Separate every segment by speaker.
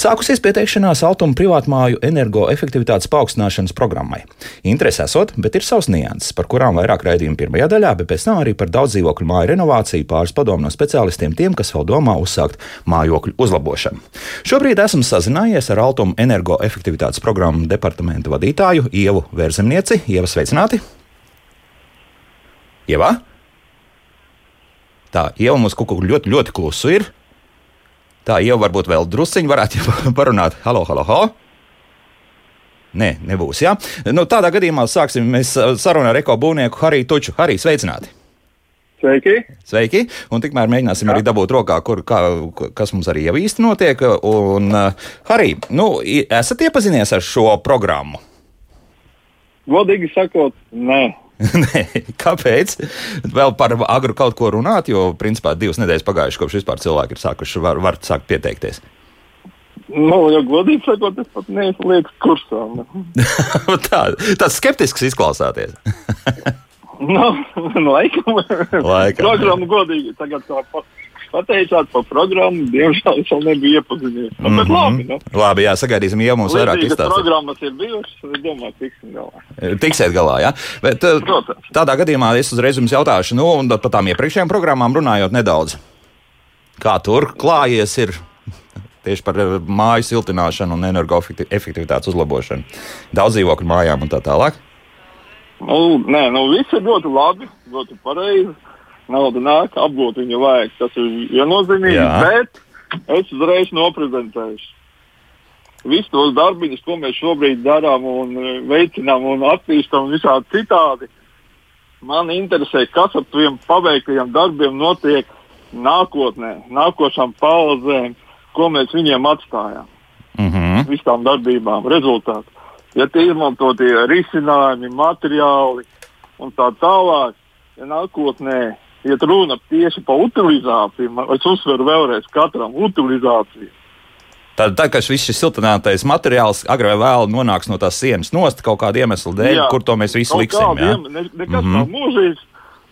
Speaker 1: Sākusies pieteikšanās Altuma privātmāju energoefektivitātes paaugstināšanas programmai. Interesi esot, bet ir savs nianses, par kurām vairāk raidījumu pirmajā daļā, bet pēc tam arī par daudz dzīvokļu māju renovāciju pāris padomu no speciālistiem tiem, kas vēl domā uzsākt mājokļu uzlabošanu. Šobrīd esmu sazinājies ar Altuma energoefektivitātes programmu departamenta vadītāju Ievu Vērzemnieci. Ieva, sveicināti! Ieva? Tā, Ieva mums kaut kur ļoti, ļoti klusu ir. Tā jau varbūt vēl drusciņi varētu parunāt. Halo, halo, halo! Nē, nebūs. Ja? Nu, tādā gadījumā sāksim mēs sarunu ar ekobūvnieku Hariju Tuču. Harī, sveicināti!
Speaker 2: Sveiki!
Speaker 1: Sveiki! Un tikmēr mēģināsim Jā. arī dabūt rokā, kur, kā, kas mums arī jau īsti notiek. Un, uh, Harī, nu, esat iepazinies ar šo programmu?
Speaker 2: Godīgi sakot, nē.
Speaker 1: Nē, kāpēc? Vēl par agru kaut ko runāt, jo principā divas nedēļas pagājušas, kopš vispār cilvēki ir sākuši, var, var sākt pieteikties.
Speaker 2: Nu, ja godīgi sakot, es pat neesmu liekas kursā.
Speaker 1: Tā, tāds skeptisks izklausāties.
Speaker 2: nu, laikam.
Speaker 1: laikam.
Speaker 2: Programma godīgi tagad tā pateicāt par programmu. Diemžēl es vēl nebiju iepazinies. Mm -hmm. labi, nu.
Speaker 1: labi, jā, sagaidīsim, ja mums vairāk izstāstīs.
Speaker 2: Programmas ir bijušas, es domāju, tiksim galā.
Speaker 1: Tiksiet galā, jā. Bet eh, Protams. tādā gadījumā es uzreiz jums jautāšu, nu, un par tām iepriekšējām programmām runājot nedaudz. Kā tur klājies ir tieši par eh, māju siltināšanu un energoefektivitātes uzlabošanu. Daudz dzīvokļu mājām un tā tālāk.
Speaker 2: Nu, nē, nu, viss ir ļoti labi, ļoti pareizi nauda nāk, apgūt viņu vajag. Tas ir viennozīmīgi, bet es uzreiz noprezentēšu. Visus tos darbiņus, ko mēs šobrīd darām un e, veicinām un attīstām visādi citādi, man interesē, kas ar tiem paveiktajiem darbiem notiek nākotnē, nākošām paudzēm, ko mēs viņiem atstājām.
Speaker 1: Mm -hmm.
Speaker 2: Visām darbībām, rezultātā. Ja tie izmantotie risinājumi, materiāli un tā tālāk, ja nākotnē iet runa tieši par utilizāciju. Es uzsveru vēlreiz katram utilizāciju.
Speaker 1: Tad, tad kad viss šis siltinātais materiāls agrāk vai vēlāk nonāks no tās sienas nost kaut kāda iemesla dēļ, jā, kur to mēs visi liksim. Jā,
Speaker 2: ne, nekas mm -hmm. nav mūžīgs.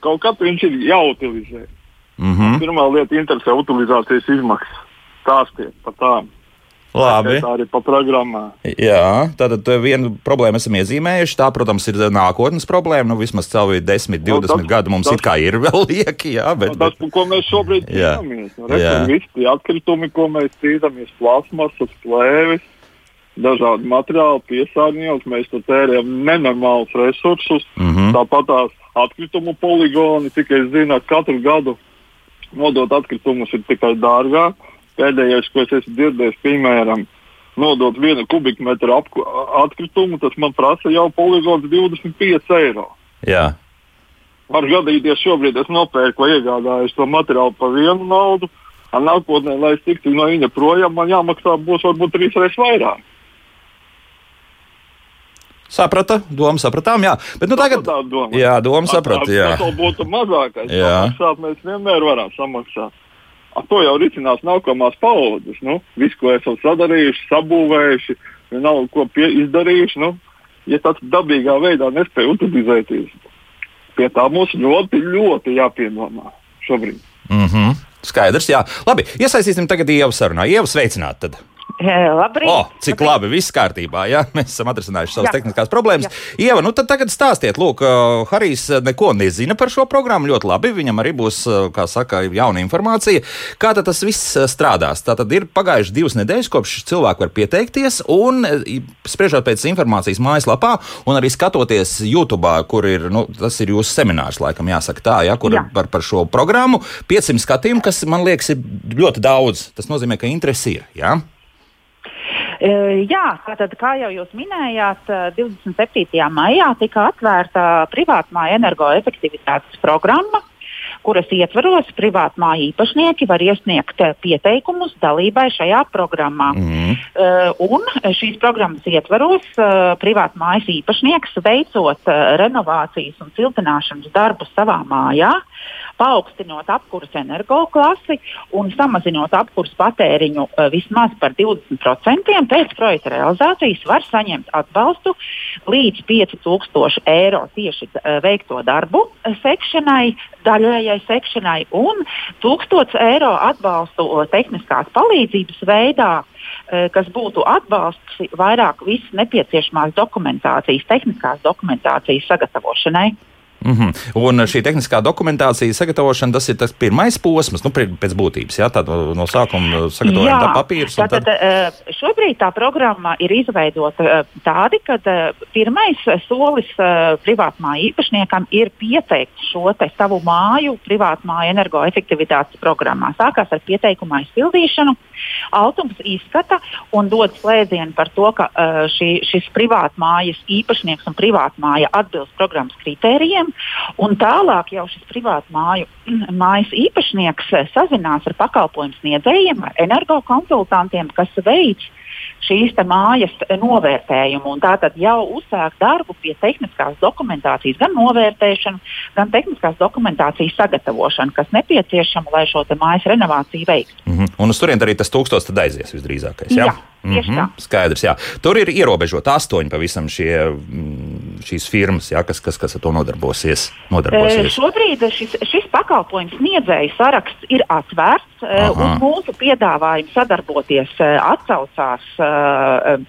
Speaker 2: Kaut kā viņš ir jāutilizē.
Speaker 1: Mm -hmm.
Speaker 2: Pirmā lieta interesē utilizācijas izmaksas. Stāstiet par tām.
Speaker 1: Labi.
Speaker 2: Tā arī pa programmā.
Speaker 1: Jā, tātad vienu problēmu esam iezīmējuši. Tā, protams, ir nākotnes problēma. Nu, vismaz cauri 10, 20 no, tas, gadu mums tas, it kā ir vēl lieki. Jā, bet,
Speaker 2: no, tas, bet... ko mēs šobrīd cīnāmies, nu, visi tie atkritumi, ko mēs cīnāmies, plasmasas, plēvis, dažādi materiāli, piesārņojums, mēs tur tērējam nenormālus resursus.
Speaker 1: Mm -hmm.
Speaker 2: Tāpat tās atkritumu poligoni, tikai es zinu, ka katru gadu nodot atkritumus ir tikai dārgāk. Pēdējais, ko es esmu dzirdējis, piemēram, nodot vienu kubikmetru atkritumu, tas man prasa jau poligons 25 eiro.
Speaker 1: Jā.
Speaker 2: Var gadīties, šobrīd es nopērku vai iegādājos to materiālu par vienu naudu, un nākotnē, lai es tiktu no viņa projām, man jāmaksā būs varbūt trīs reizes vairāk.
Speaker 1: Saprata, doma sapratām, jā. Bet, nu, tagad,
Speaker 2: doma.
Speaker 1: jā, doma saprata, jā.
Speaker 2: Tas būtu mazākais. Jā. Samaksāt mēs vienmēr varam samaksāt ar to jau risinās nākamās paudzes. Nu, visu, ko esam sadarījuši, sabūvējuši, vienalga, ko pie, izdarījuši. Nu, ja tāds dabīgā veidā nespēja utilizēties, pie tā mums ļoti, ļoti jāpiedomā šobrīd.
Speaker 1: Mm -hmm. Skaidrs, jā. Labi, iesaistīsim tagad Ievu sarunā. Ievu sveicināt! Tad.
Speaker 3: Labrīt!
Speaker 1: Oh, cik labrīt. labi, viss kārtībā. Jā, mēs esam atrisinājuši savas jā. tehniskās problēmas. Jā. Ieva, nu tad tagad stāstiet, lūk, uh, Harijs neko nezina par šo programmu. Ļoti labi, viņam arī būs, kā saka, jauna informācija. Kā tad tas viss strādās? Tā tad ir pagājušas divas nedēļas, kopš cilvēki var pieteikties, un spriežot pēc informācijas mājaslapā, un arī skatoties YouTube, kur ir, nu, tas ir jūsu seminārs, laikam jāsaka tā, ja, kur jā. par, par šo programmu. 500 skatījumu, kas man liekas ir ļoti daudz. Tas nozīmē, ka interesi ir. Ja?
Speaker 3: Jā, tātad, kā jau jūs minējāt, 27. maijā tika atvērta privātmāja energoefektivitātes programma, kuras ietvaros privātmāju īpašnieki var iesniegt pieteikumus dalībai šajā programmā. Mm. Un šīs programmas ietvaros privātmājas īpašnieks veicot renovācijas un siltināšanas darbus savā mājā, paaugstinot apkurses energoklasi un samazinot apkurses patēriņu uh, vismaz par 20%, pēc projekta realizācijas var saņemt atbalstu līdz 5000 eiro tieši uh, veikto darbu uh, sekšanai, daļējai sekšanai un 1000 eiro atbalstu tehniskās palīdzības veidā kas būtu atbalsts vairāk visas nepieciešamās dokumentācijas, tehniskās dokumentācijas sagatavošanai.
Speaker 1: Mm -hmm. Un šī tehniskā dokumentācija sagatavošana, tas ir tas pirmais posms, nu, pēc būtības, jā, tāda no sākuma sagatavojam tā papīrus.
Speaker 3: Tātad tad... Eh, šobrīd tā programma ir izveidota eh, tādi, ka eh, pirmais solis privātmāju īpašniekam ir pieteikt šo savu māju privātmāju energoefektivitātes programmā. Sākās ar pieteikumu aizpildīšanu, Altums izskata un dod slēdzienu par to, ka šī, šis privātmājas īpašnieks un privātmāja atbilst programmas kritērijiem gadiem. Un tālāk jau šis privātu māju, mājas īpašnieks sazinās ar pakalpojumu sniedzējiem, ar energokonsultantiem, kas veids šīs mājas novērtējumu. Tātad jau uzsākt darbu pie tehniskās dokumentācijas, gan novērtēšanu, gan tehniskās dokumentācijas sagatavošanu, kas nepieciešama, lai šo mājas renovāciju veiktu.
Speaker 1: Mm -hmm. Un uz turieni arī tas tūkstoš tad aizies visdrīzākais.
Speaker 3: Jā. jā. Tieši mm -hmm. tā.
Speaker 1: Skaidrs, jā. Tur ir ierobežota astoņi pavisam šie, šīs firmas, jā, kas, kas, kas ar to nodarbosies. nodarbosies.
Speaker 3: E, šobrīd šis, šis pakalpojums sniedzēju saraksts ir atvērts, Aha. un mūsu piedāvājums sadarboties atsaucās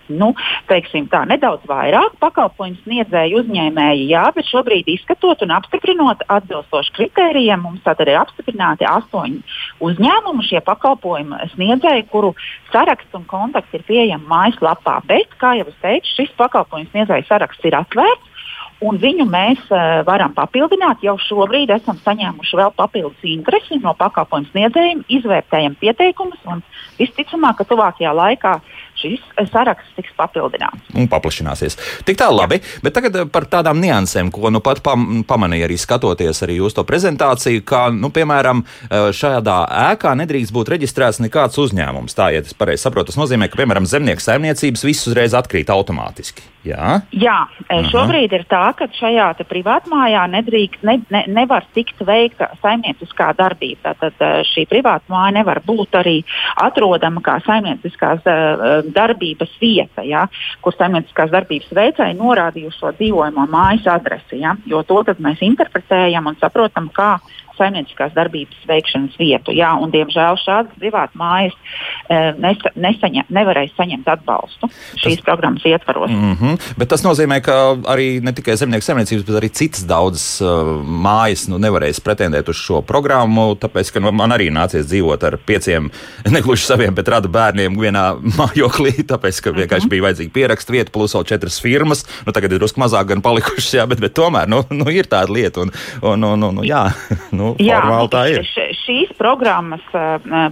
Speaker 3: nu, teiksim, tā, nedaudz vairāk pakalpojumu sniedzēju uzņēmēji, jā, bet šobrīd izskatot un apstiprinot atbilstoši kritērijiem, mums tātad ir apstiprināti astoņi uzņēmumi, šie pakalpojumu sniedzēji, kuru saraksts un kontakts ir pieejami mājaslapā. Bet, kā jau es teicu, šis pakalpojumu sniedzēju saraksts ir atvērts. Un viņu mēs uh, varam papildināt. Jau šobrīd esam saņēmuši vēl papildus interesi no pakalpojumu sniedzējiem, izvērtējam pieteikumus un visticamāk, ka tuvākajā laikā šis saraksts tiks papildināts.
Speaker 1: Un paplašināsies. Tik tā labi, Jā. bet tagad eh, par tādām niansēm, ko nu pat pam, pamanīja arī skatoties arī uz to prezentāciju, ka, nu, piemēram, eh, šādā ēkā nedrīkst būt reģistrēts nekāds uzņēmums. Tā, ja es pareizi saprotu, tas nozīmē, ka, piemēram, zemnieku saimniecības viss uzreiz atkrīt automātiski. Jā,
Speaker 3: Jā Aha. šobrīd ir tā, ka šajā privātmājā nedrīkst, ne, ne, nevar tikt veikta saimnieciskā darbība. Tad eh, šī privātmāja nevar būt arī atrodama kā saimnieciskās uh, darbības vieta, ja, kur saimnieciskās darbības veicēji norādījuši šo dzīvojamo mājas adresi. Ja, jo to mēs interpretējam un saprotam, kā saimnieciskās darbības veikšanas vietu. Jā, un, diemžēl šādas privātas mājas e, nesa, nesaņem, nevarēs saņemt atbalstu šīs tas, programmas ietvaros.
Speaker 1: Mm -hmm, bet tas nozīmē, ka arī ne tikai zemnieku saimniecības, bet arī citas daudzas uh, mājas nu, nevarēs pretendēt uz šo programmu, tāpēc, ka nu, man arī nācies dzīvot ar pieciem, negluži saviem, bet radu bērniem vienā mājoklī, tāpēc, ka vienkārši mm -hmm. bija vajadzīga pierakstu vieta, plus vēl četras firmas. Nu, tagad ir drusku mazāk gan palikušas, jā, bet, bet tomēr nu, nu, ir tāda lieta. Un, un, un, un, jā, nu, Nu, Jā, tā ir.
Speaker 3: Šīs programmas,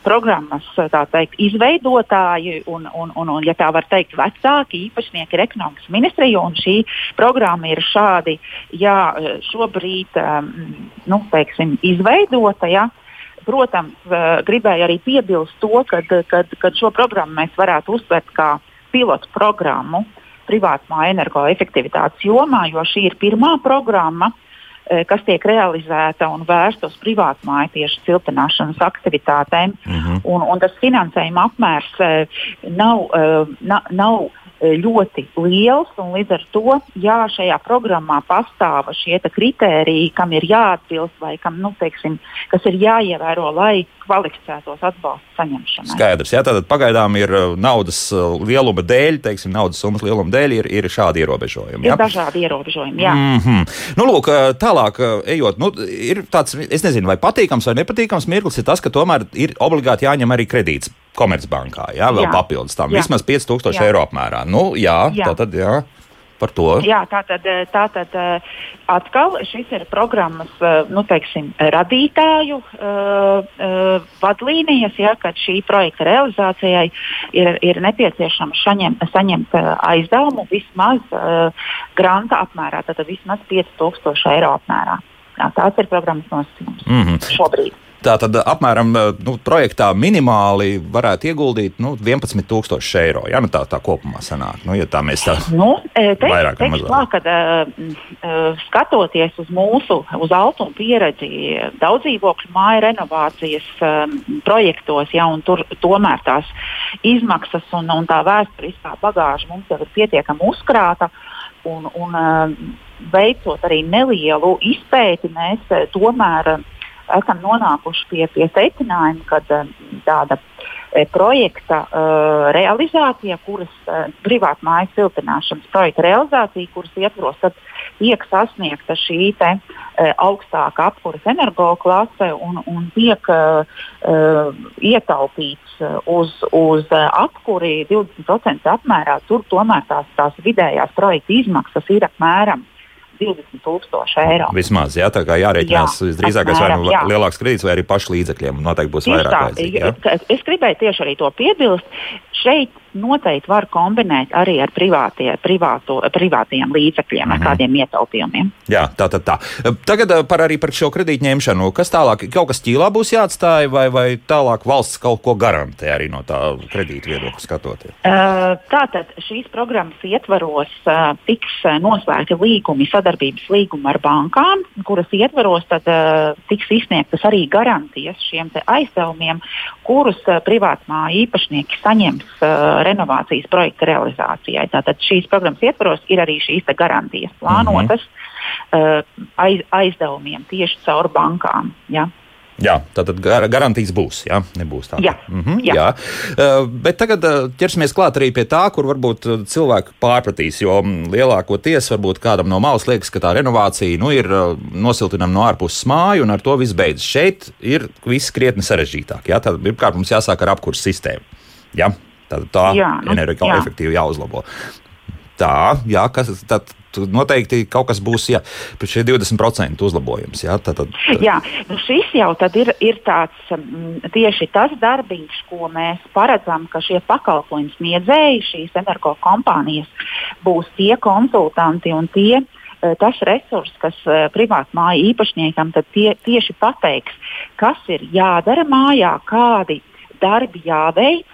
Speaker 3: programmas teikt, izveidotāji un, un, un, un, ja tā var teikt, vecāki īpašnieki ir ekonomikas ministrija, un šī programma ir šādi, jā, šobrīd, nu, teiksim, izveidota. Jā. Protams, gribēju arī piebilst to, ka šo programmu mēs varētu uztvert kā pilotu programmu privātmā energoefektivitātes jomā, jo šī ir pirmā programma, uh, Eh, kas tiek realizēta un vērsta uz privātmāju tieši siltināšanas aktivitātēm. Mm -hmm. un, un tas finansējuma apmērs eh, nav, eh, na, nav ļoti liels. Līdz ar to, jā, šajā programmā pastāv šie kritēriji, kam ir jāatbilst vai kam, nu, teiksim, kas ir jāievēro, lai kvalificētos atbalstu saņemšanai.
Speaker 1: Skaidrs, jā, tātad pagaidām ir uh, naudas uh, lieluma dēļ, teiksim, naudas summas lieluma dēļ ir, ir šādi ierobežojumi.
Speaker 3: Jā? Ir dažādi ierobežojumi, jā.
Speaker 1: Mm -hmm. Nu, lūk, tālāk ejot, nu, ir tāds, es nezinu, vai patīkams vai nepatīkams mirklis ir tas, ka tomēr ir obligāti jāņem arī kredīts Komercbankā, jā, vēl jā. papildus tam, jā. vismaz 5000 eiro apmērā. Nu, jā, jā. tā tad, jā par to?
Speaker 3: Jā, tā tad, tā tad atkal šis ir programmas nu, teiksim, radītāju uh, vadlīnijas, ja, kad šī projekta realizācijai ir, ir nepieciešams saņem, saņemt aizdevumu vismaz uh, granta apmērā, tātad vismaz 5000 eiro apmērā. Jā, tāds ir programmas nosacījums mm -hmm. šobrīd.
Speaker 1: Tā tad apmēram nu, projektā minimāli varētu ieguldīt nu, 11,000 eiro. Ja nu tā, tā kopumā sanāk, nu, ja tā mēs tā
Speaker 3: nu, te, vairāk vai mazāk. Tā, kad, uh, skatoties uz mūsu, uz altumu pieredzi daudzdzīvokļu māju renovācijas um, projektos, ja, un tur tomēr tās izmaksas un, un tā vēsturiskā bagāža mums jau ir pietiekami uzkrāta. Un, un, uh, veicot arī nelielu izpēti, mēs tomēr esam nonākuši pie, pie secinājuma, ka eh, tāda eh, projekta uh, realizācija, kuras uh, privātu mājas siltināšanas projekta realizācija, kuras ietvaros tiek sasniegta šī te, uh, augstāka apkuras energoklase un, un tiek uh, ietaupīts uz, uz apkuri 20% apmērā, tur tomēr tās, tās vidējās projekta izmaksas ir apmēram 20,000 eiro.
Speaker 1: Vismaz, jā, tā kā jārēķinās jā, visdrīzākais vai nu lielāks kredīts, vai arī pašu līdzekļiem. Noteikti būs Tieši vairāk. Tā, vajadzīgi,
Speaker 3: es gribēju tieši arī to piebilst. Šeit noteikti var kombinēt arī ar privātie, privāto, privātiem līdzekļiem, mm -hmm. ar mhm. kādiem ietaupījumiem.
Speaker 1: Jā, tā tad tā, tā. Tagad eh, par arī par šo kredītu ņemšanu. Kas tālāk, kaut kas ķīlā būs jāatstāj, vai, vai tālāk valsts kaut ko garantē arī no tā kredīta viedokļa skatoties?
Speaker 3: Uh, tātad šīs programmas ietvaros uh, tiks noslēgti līgumi, sadarbības līgumi ar bankām, kuras ietvaros tad uh, tiks izsniegtas arī garantijas šiem aizdevumiem, kurus uh, privātmāju īpašnieki saņems. Uh, renovācijas projekta realizācijai. Tātad šīs programmas ietvaros ir arī šīs garantijas plānotas mm -hmm. aiz, aizdevumiem tieši caur bankām. Ja?
Speaker 1: Jā, tātad gar garantijas būs. Jā, nebūs tā.
Speaker 3: Jā, mm -hmm, jā. jā.
Speaker 1: Uh, bet tagad uh, ķersimies klāt arī pie tā, kur varbūt uh, cilvēki pārpratīs. Jo um, lielākoties varbūt kādam no malas liekas, ka tā renovācija nu, ir uh, nosiltinama no ārpuses māju, un ar to viss beidzas. Šeit ir viss krietni sarežģītāk. Jā, tad pirmkārt mums jāsāk ar apkursu sistēmu. Jā. Tad tā jā, nu, energoefektīvi jā. jāuzlabo. Tā, jā, kas tad noteikti kaut kas būs, ja šie 20% uzlabojums. Jā, tad, tad,
Speaker 3: tad. jā nu šis jau ir, ir tāds m, tieši tas darbiņš, ko mēs paredzam, ka šie pakalpojumu sniedzēji, šīs energokompānijas būs tie konsultanti un tie. Eh, tas resurs, kas uh, privātu māju īpašniekam tie, tieši pateiks, kas ir jādara mājā, kādi darbi jāveic,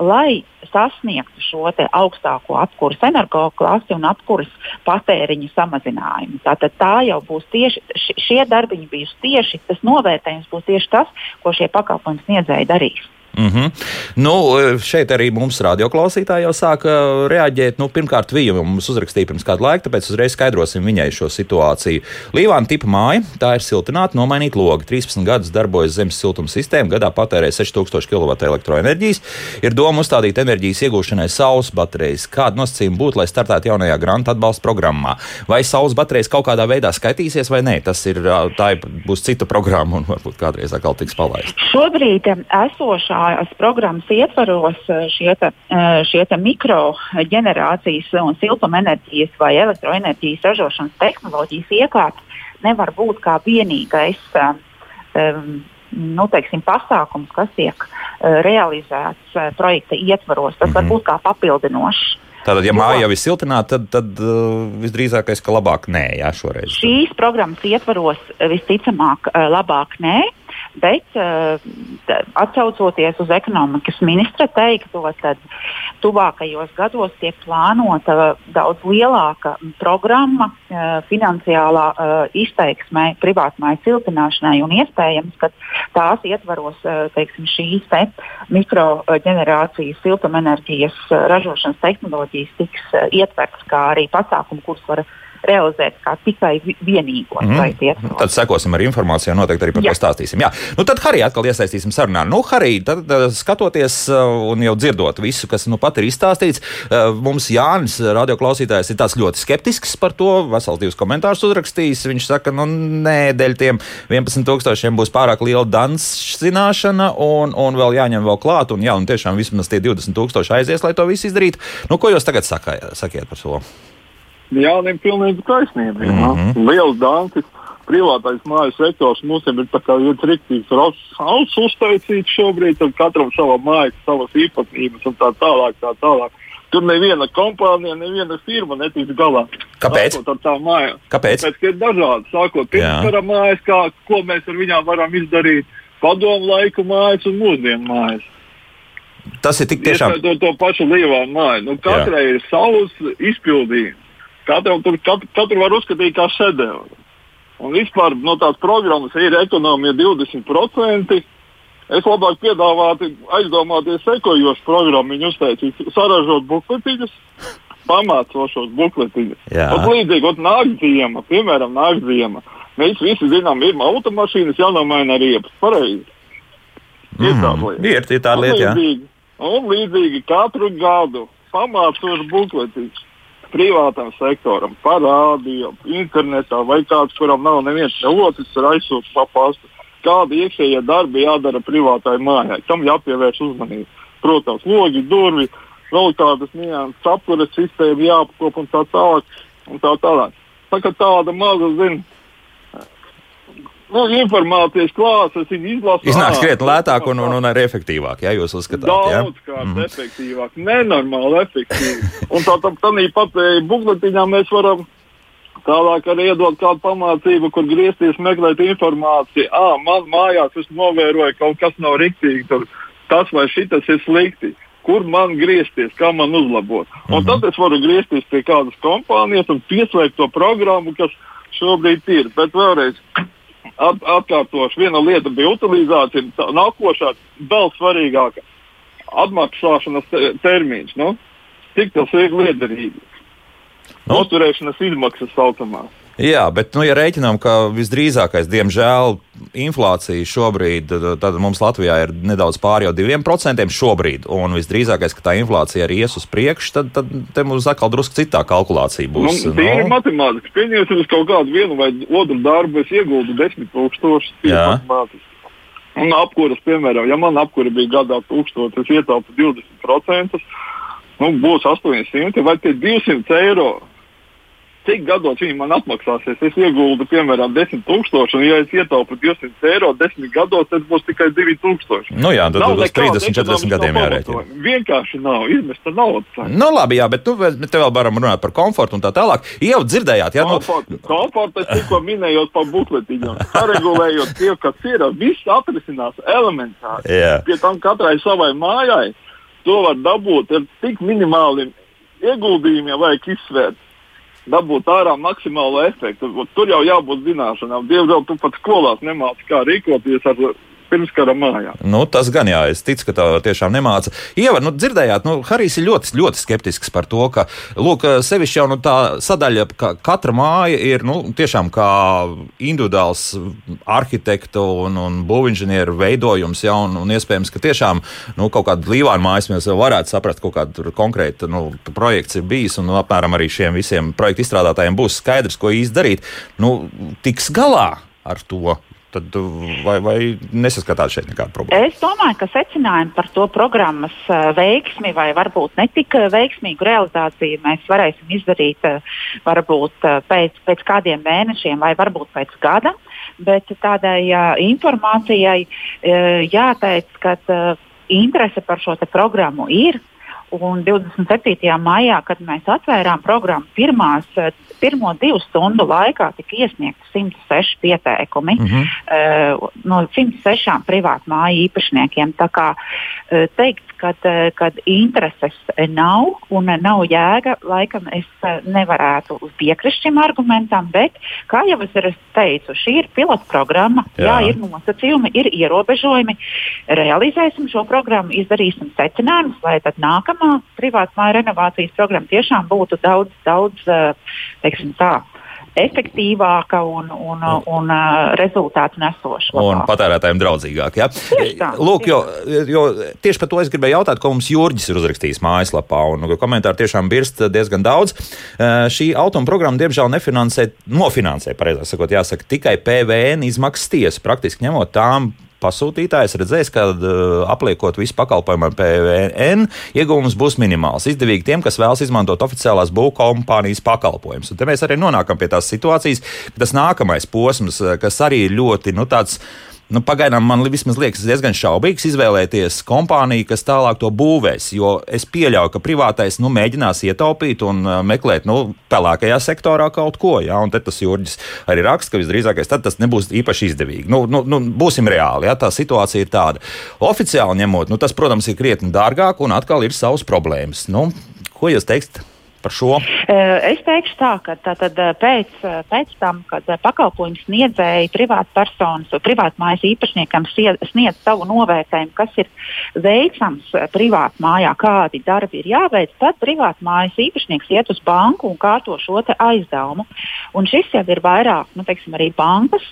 Speaker 3: lai sasniegtu šo augstāko apkurses energoklasi un apkurses patēriņa samazinājumu. Tātad tā jau būs tieši šie darbiņi, bijis tieši tas novērtējums, būs tieši tas, ko šie pakalpojumu sniedzēji darīs.
Speaker 1: Mm -hmm. nu, šeit arī mums radioklausītāji jau sāka reaģēt. Nu, pirmkārt, viņa mums uzrakstīja pirms kāda laika, tāpēc uzreiz skaidrosim viņai šo situāciju. Līvāna tipa māja, tā ir siltināta, nomainīta logi. 13 gadus darbojas zemes siltuma sistēma, gadā patērē 6000 kW elektroenerģijas. Ir doma uzstādīt enerģijas iegūšanai saules baterijas. Kāda nosacījuma būtu, lai startētu jaunajā grāmatā atbalsta programmā? Vai saules baterijas kaut kādā veidā skaitīsies vai nē? Tas ir, tā būs cita programma un varbūt kādreiz atkal tiks palaista.
Speaker 3: Šobrīd esošā šajās programmas ietvaros eh, šie, te, eh, šie te mikroģenerācijas un siltumenerģijas vai elektroenerģijas ražošanas tehnoloģijas iekārtas nevar būt kā vienīgais um, nu, teiksim, pasākums, kas tiek uh, realizēts uh, projekta ietvaros. Tas mm -hmm. var mhm. būt kā papildinošs.
Speaker 1: Tātad, ja māja jau ir siltināta, tad, tad uh, visdrīzākais, ka labāk nē, jā, šoreiz.
Speaker 3: Šīs programmas ietvaros visticamāk labāk nē. Bet, uh, atcaucoties uz ekonomikas ministra teikto, tad tuvākajos gados tiek plānota daudz lielāka programma uh, finansiālā uh, izteiksmē privātmāju siltināšanai un iespējams, ka tās ietvaros teiksim, šīs te mikroģenerācijas siltumenerģijas ražošanas tehnoloģijas tiks ietverts kā arī pasākumi, kurus var realizēt kā tikai vienīgo mm.
Speaker 1: Tad sekosim ar informāciju, noteikti arī par to stāstīsim. Jā. Nu, tad Harija atkal iesaistīsim sarunā. Nu, Harija, tad skatoties uh, un jau dzirdot visu, kas nu pat ir izstāstīts, uh, mums Jānis, radioklausītājs, ir tāds ļoti skeptisks par to. Vesels divus komentārus uzrakstījis. Viņš saka, nu nē, dēļ tiem 11,000 būs pārāk liela danszināšana un, un vēl jāņem vēl klāt. Un, jā, un tiešām vismaz tie 20,000 aizies, lai to visu izdarītu. Nu, ko jūs tagad sakā, sakiet par to?
Speaker 2: Jānim pilnīgi taisnība. Mm -hmm. Liels dantis. Privātais mājas sektors mums ir tāds rīktīgs auss uztaisīts šobrīd, un katram sava māja, savas īpatnības un tā tālāk. Tā tālāk. Tur neviena kompānija, neviena firma netiks galā.
Speaker 1: Kāpēc?
Speaker 2: Sākot ar tām mājām.
Speaker 1: Kāpēc?
Speaker 2: Tāpēc, ka ir dažādi. Sākot pirmskara mājas, kā, ko mēs ar viņām varam izdarīt, padomu laiku mājas un mūsdienu mājas.
Speaker 1: Tas ir tik tiešām.
Speaker 2: To, to pašu Lievānu māju. Nu, katrai Jā. ir savs izpildījums. Katru, tur, katru, katru var uzskatīt kā šedevru. Un vispār no tās programmas ir ekonomija 20%. Es labāk piedāvātu aizdomāties sekojošu programmu. Viņu uztaisīt, saražot bukletiņus, pamācošos bukletiņus. Līdzīgi, ot nāk ziema, piemēram, nāk ziema. Mēs visi zinām, ir automašīnas jānomaina riepas. Pareizi.
Speaker 1: Mm, ir tāda lieta, jā.
Speaker 2: Līdzīgi, un līdzīgi katru gadu pamācošu bukletiņus privātam sektoram, par rādio, internetā vai kāds, kuram nav neviens ne otrs, ir aizsūtījis pa pastu kādi iekšējie darbi jādara privātai mājai. Tam jāpievērš uzmanība. Protams, logi, durvis, vēl kādas nianses, apkures sistēma jāapkop un tā tālāk. Un tā tālāk. Tā kā tāda maza, zin, nu, informācijas klāsts, viņi izlasa.
Speaker 1: Iznāks krietni lētāk un, un, un arī efektīvāk, ja jūs uzskatāt.
Speaker 2: Daudz ja? kārt mm. efektīvāk, nenormāli efektīvi. un tā tad tā, pat bukletiņā mēs varam Tālāk arī iedod kādu pamācību, kur griezties meklēt informāciju. Ah, man mājās es novēroju, ka kaut kas nav rīktīgi, tur tas vai šitas ir slikti. Kur man griezties, kā man uzlabot? Mm -hmm. Un tad es varu griezties pie kādas kompānijas un pieslēgt to programmu, kas šobrīd ir. Bet vēlreiz at, atkārtošu, viena lieta bija utilizācija, tā nākošā vēl svarīgāka - atmaksāšanas termiņš. Nu? Cik tas ir liederīgi? Nu, Noturēšanas izmaksas saucamās.
Speaker 1: Jā, bet, nu, ja rēķinām, ka visdrīzākais, diemžēl, inflācija šobrīd, tad mums Latvijā ir nedaudz pāri jau diviem procentiem šobrīd, un visdrīzākais, ka tā inflācija arī ies uz priekšu, tad, tad te mums atkal drusku citā kalkulācija būs.
Speaker 2: Nu, tie ir no? matemātiski. Pieņemsim, uz kaut kādu vienu vai otru darbu es ieguldu 10 tūkstošus. Un apkuras, piemēram, ja man apkura bija gadā 1000, es ietaupu 20%, nu, būs 800 vai 200 eiro cik gados viņi man atmaksāsies. Es ieguldu, piemēram, 10,000, un, ja es ietaupu 200 eiro 10 gados, tad būs tikai 2,000.
Speaker 1: Nu, jā, tad būs 30, 40 gadiem jārēķina.
Speaker 2: Vienkārši nav izmesta nauda.
Speaker 1: Nu, labi, jā, bet nu, te vēl varam runāt par komfortu un tā tālāk. Jau dzirdējāt, jā,
Speaker 2: nu... komfortu, komfortu es tikko minēju par bukletiņu. Saregulējot tie, kas ir, viss atrisinās elementāri. Jā. Pie tam katrai savai mājai to var dabūt ar tik minimāliem ieguldījumiem, vajag izsvērt dabūt ārā maksimālo efektu. Tur jau jābūt zināšanām. Diemžēl tu pat skolās nemāci, kā rīkoties ar pirmskara mājā.
Speaker 1: Nu, tas gan jā, es ticu, ka tā tiešām nemāca. Ieva, nu, dzirdējāt, nu, Harijs ir ļoti, ļoti skeptisks par to, ka, lūk, sevišķi jau nu, tā sadaļa, ka katra māja ir, nu, tiešām kā individuāls arhitektu un, un būvinženieru veidojums, ja, un, un iespējams, ka tiešām, nu, kaut kāda līvāna mājas mēs varētu saprast, kaut kāda konkrēta, nu, projekts ir bijis, un, nu, apmēram arī šiem visiem projektu izstrādātājiem būs skaidrs, ko īsti darīt. Nu, tiks galā ar to tad vai, vai nesaskatāt šeit nekādu problēmu?
Speaker 3: Es domāju, ka secinājumi par to programmas eh, veiksmi vai varbūt netik eh, veiksmīgu realizāciju mēs varēsim izdarīt eh, varbūt pēc, pēc kādiem mēnešiem vai varbūt pēc gada. Bet tādai informācijai jāteic, ka interese par šo programmu ir. Un 27. maijā, kad mēs atvērām programmu, pirmās, pirmo divu stundu laikā tika iesniegti 106 pieteikumi mm -hmm. uh, no 106 privātu māju īpašniekiem. Tā kā uh, teikt, kad, uh, kad intereses nav un nav jēga, laikam es nevarētu piekrist šim argumentam, bet, kā jau es teicu, šī ir pilota programma, jā. jā, ir nosacījumi, ir ierobežojumi. Realizēsim šo programmu, izdarīsim secinājumus, lai tad nākamā privātu māju renovācijas programma tiešām būtu daudz, daudz teiksim tā efektīvāka un, un, un, un uh, rezultātu nesoša.
Speaker 1: Un patērētājiem draudzīgāk. Ja? Lūk, jo, jo tieši par to es gribēju jautāt, ko mums Jurģis ir uzrakstījis mājaslapā. Komentāri tiešām birst diezgan daudz. Uh, šī automa programma, diemžēl, nefinansē, nofinansē, pareizāk sakot, jāsaka, tikai PVN izmaksas tiesu, praktiski ņemot tām pasūtītājs redzēs, ka uh, apliekot visu pakalpojumu ar PVN, iegūms būs minimāls. Izdevīgi tiem, kas vēlas izmantot oficiālās būvkompānijas pakalpojumus. Un te mēs arī nonākam pie tās situācijas, ka tas nākamais posms, kas arī ir ļoti nu, tāds nu, pagaidām man vismaz liekas diezgan šaubīgs izvēlēties kompāniju, kas tālāk to būvēs. Jo es pieļauju, ka privātais nu, mēģinās ietaupīt un uh, meklēt nu, pelēkajā sektorā kaut ko. Ja? Un tas Jurģis arī raksta, ka visdrīzākais tas nebūs īpaši izdevīgi. Nu, nu, nu, būsim reāli, ja? tā situācija ir tāda. Oficiāli ņemot, nu, tas, protams, ir krietni dārgāk un atkal ir savas problēmas. Nu, ko jūs teiksiet? Par šo?
Speaker 3: Es teikšu tā, ka tā, tad, pēc, pēc tam, kad pakalpojumu sniedzēji privātpersonas privātmājas īpašniekam sniedz savu novērtējumu, kas ir veicams privātmājā, kādi darbi ir jāveic, tad privātmājas īpašnieks iet uz banku un kārto šo aizdevumu. Un šis jau ir vairāk nu, teiksim, arī bankas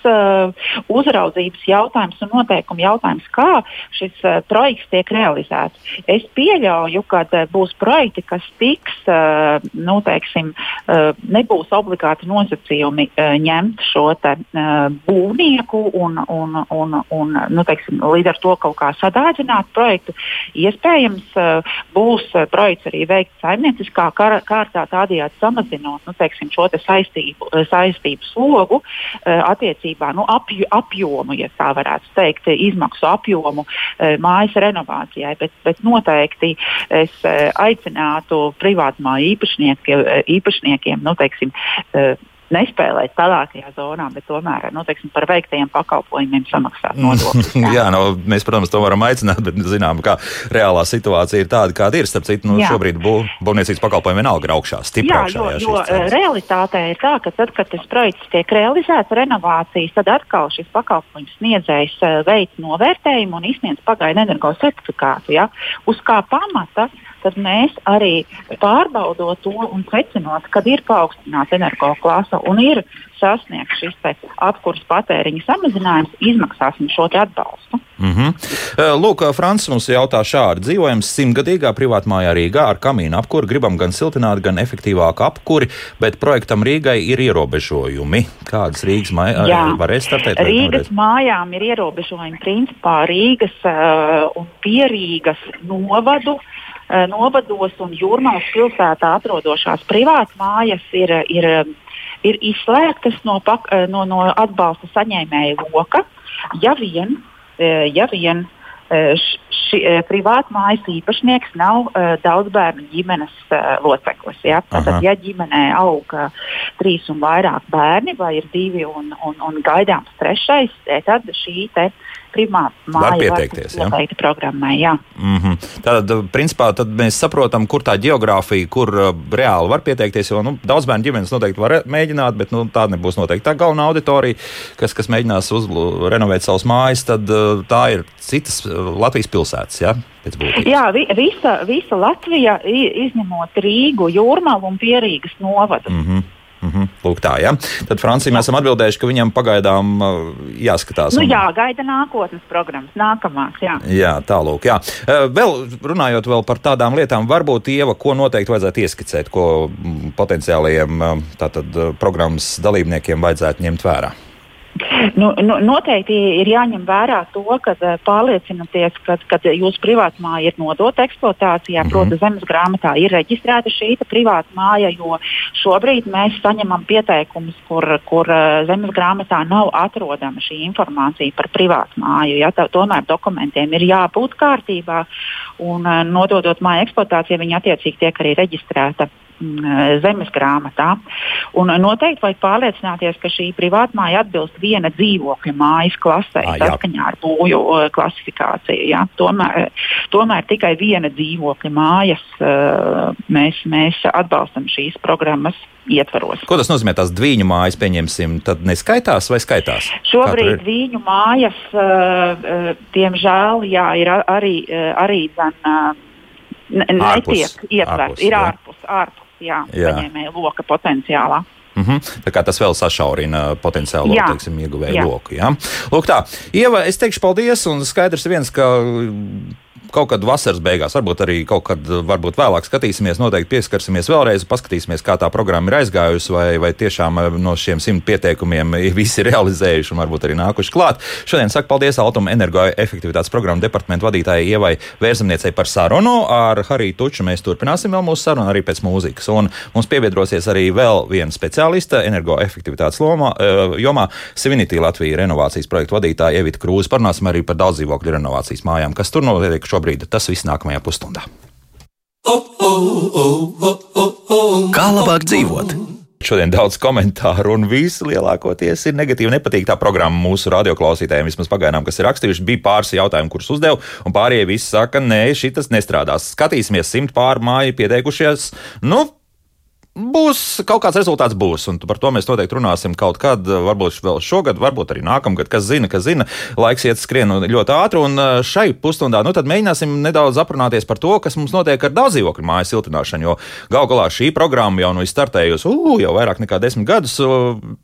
Speaker 3: uzraudzības jautājums un noteikumu jautājums, kā šis projekts tiek realizēts. Es pieļauju, ka būs projekti, kas tiks uh, nu, teiksim, eh, nebūs obligāti nosacījumi eh, ņemt šo te, eh, būvnieku un, un, un, un nu, teiksim, līdz ar to kaut kā sadādzināt projektu. Iespējams, būs projekts arī veikt saimnieciskā kārtā, tādējādi samazinot nu, teiksim, šo te saistību, saistību slogu attiecībā nu, apj apjomu, ja tā varētu teikt, izmaksu apjomu mājas renovācijai. Bet, bet noteikti es aicinātu privātmāju īpašnieku īpašniekiem, īpašniekiem nu, teiksim, eh, nespēlēt tālākajā zonā, bet tomēr nu, teiksim, par veiktajiem pakalpojumiem samaksāt mm. nodokļus. Jā.
Speaker 1: jā, nu, mēs, protams, to varam aicināt, bet zinām, ka reālā situācija ir tāda, kāda ir. Starp citu, nu, jā. šobrīd bū, būvniecības pakalpojumi vienalga ir augšā, stipri
Speaker 3: jā, jo, jo realitātē ir tā, ka tad, kad tas projekts tiek realizēts, renovācijas, tad atkal šis pakalpojums sniedzējs eh, veids novērtējumu un izsniedz pagaidu energo certifikātu. Ja? Uz kā pamata tad mēs arī pārbaudot to un secinot, kad ir paaugstināta energoklasa un ir sasniegts šis apkurss patēriņa samazinājums, izmaksāsim šo atbalstu.
Speaker 1: Mm -hmm. Lūk, Francis mums jautā šādi. Dzīvojam simtgadīgā privātmājā Rīgā ar kamīnu apkuri, gribam gan siltināt, gan efektīvāku apkuri, bet projektam Rīgai ir ierobežojumi. Kādas Rīgas mājām varēs startēt?
Speaker 3: Rīgas mājām ir ierobežojumi principā Rīgas uh, un Pierīgas novadu uh, novados un jūrmālas pilsētā atrodošās privātas mājas ir, ir, ir izslēgtas no, pak, eh, no, no atbalsta saņēmēja loka, ja vien, eh, ja vien ši, privāta mājas īpašnieks nav daudz bērnu ģimenes loceklis. Ja? Tātad, ja ģimenē aug trīs un vairāk bērni, vai ir divi un, un, un gaidāms trešais, tad šī te, uh, primāta māja var pieteikties. Ja? Programmai, jā.
Speaker 1: Mm -hmm. Tātad, principā, tad mēs saprotam, kur tā geogrāfija, kur uh, reāli var pieteikties. Jo nu, daudz bērnu ģimenes noteikti var mēģināt, bet nu, tā nebūs noteikti tā galvenā auditorija, kas, kas mēģinās uzlu, renovēt savus mājas. Tad uh, tā ir citas uh, Latvijas pilsētas. Ja?
Speaker 3: Jā, vi, visa, visa Latvija, izņemot Rīgu, Jūrmālu un Pierīgas novadu. Mm -hmm.
Speaker 1: Mm -hmm. Lūk, tā, ja? Tad Francija mēs esam atbildējuši, ka viņam pagaidām uh, jāskatās.
Speaker 3: Nu, un... Jā, gaida nākotnes programmas, nākamās. Jā,
Speaker 1: jā tālūk. Jā. Uh, vēl runājot vēl par tādām lietām, varbūt Ieva, ko noteikti vajadzētu ieskicēt, ko mm, potenciālajiem uh, tātad, programmas dalībniekiem vajadzētu ņemt vērā.
Speaker 3: Nu, nu, noteikti ir jāņem vērā to, ka uh, pārliecināties, ka kad jūsu privāta māja ir nodota eksploatācijā, mm -hmm. proti, zemes grāmatā ir reģistrēta šī privāta māja, jo šobrīd mēs saņemam pieteikumus, kur, kur uh, zemes grāmatā nav atrodama šī informācija par privātu māju. Ja, tā, tomēr dokumentiem ir jābūt kārtībā, un uh, nododot māju eksploatācijai, viņi attiecīgi tiek arī reģistrēta zemes grāmatā. Un noteikti vajag pārliecināties, ka šī privātmāja atbilst viena dzīvokļa mājas klasē, saskaņā ar būju klasifikāciju. Jā. Tomēr, tomēr tikai viena dzīvokļa mājas mēs, mēs atbalstam šīs programmas ietvaros.
Speaker 1: Ko tas nozīmē? Tās dviņu mājas, pieņemsim, tad neskaitās vai skaitās?
Speaker 3: Šobrīd dviņu mājas, diemžēl, jā, ir arī, arī zan, netiek ietverts, ir ārpus, ārpus jā, jā. saņēmēja loka potenciālā.
Speaker 1: Mm -hmm. Tā kā tas vēl sašaurina potenciālo teiksim, ieguvēju jā. loku. Jā. Lūk, tā. Ieva, es teikšu paldies, un skaidrs viens, ka kaut kad vasaras beigās, varbūt arī kaut kad varbūt vēlāk skatīsimies, noteikti pieskarsimies vēlreiz, paskatīsimies, kā tā programma ir aizgājusi, vai, vai tiešām eh, no šiem simt pieteikumiem visi ir realizējuši un varbūt arī nākuši klāt. Šodien saku paldies Altuma energoefektivitātes programmu departamentu vadītājai Ievai Vērzemniecei par sarunu. Ar Hariju Tuču mēs turpināsim vēl mūsu sarunu arī pēc mūzikas. Un mums piebiedrosies arī vēl viena speciālista energoefektivitātes lomā, eh, jomā Sivinity Latvija renovācijas projektu vadītāja Evita Krūze. Parunāsim arī par daudzdzīvokļu renovācijas mājām, kas tur notiek šobrīd. Tas viss nākamajā pusstundā. Kā labāk dzīvot? Šodien daudz komentāru, un visi lielākoties ir negatīvi. Nepatīk tā programma mūsu radioklausītājiem, vismaz pagaidām, kas ir rakstījuši. Bija pāris jautājumu, kurus uzdevu, un pārējie visi saka, nē, šis nestrādās. Skatīsimies, simt pār māju pieteikušies. Nu, Būs kaut kāds rezultāts, būs, un par to mēs noteikti runāsim kaut kad, varbūt vēl šogad, varbūt arī nākamgad, kas zina, kas zina. Laiks iet skrien ļoti ātri, un uh, šai pusstundā nu, mēģināsim nedaudz aprunāties par to, kas mums notiek ar daudzdzīvokļu māju siltināšanu. Jo gal galā šī programma jau nu ir startējusi uh, jau vairāk nekā desmit gadus.